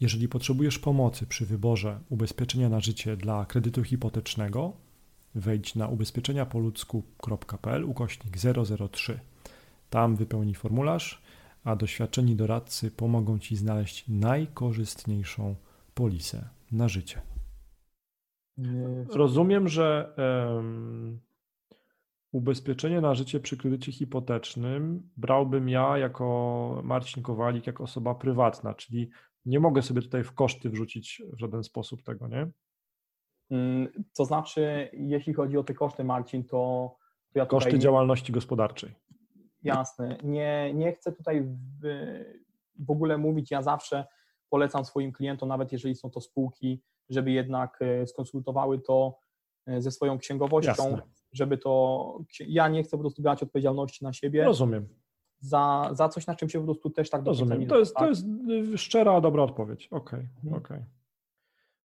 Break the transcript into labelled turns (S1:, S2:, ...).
S1: Jeżeli potrzebujesz pomocy przy wyborze ubezpieczenia na życie dla kredytu hipotecznego, wejdź na ubezpieczeniapoludzku.pl ukośnik 003. Tam wypełnij formularz, a doświadczeni doradcy pomogą Ci znaleźć najkorzystniejszą polisę na życie. Rozumiem, że um, ubezpieczenie na życie przy kredycie hipotecznym brałbym ja jako Marcin Kowalik, jako osoba prywatna, czyli nie mogę sobie tutaj w koszty wrzucić w żaden sposób tego, nie?
S2: Mm, to znaczy, jeśli chodzi o te koszty, Marcin, to,
S1: to ja Koszty działalności gospodarczej.
S2: Jasne. Nie, nie chcę tutaj w, w ogóle mówić, ja zawsze polecam swoim klientom, nawet jeżeli są to spółki, żeby jednak e, skonsultowały to ze swoją księgowością, Jasne. żeby to. Ja nie chcę po prostu brać odpowiedzialności na siebie.
S1: Rozumiem.
S2: Za, za coś, na czym się po prostu też tak
S1: Rozumiem. To jest, tak? to jest szczera, dobra odpowiedź. Okej, okay. mhm. okej. Okay.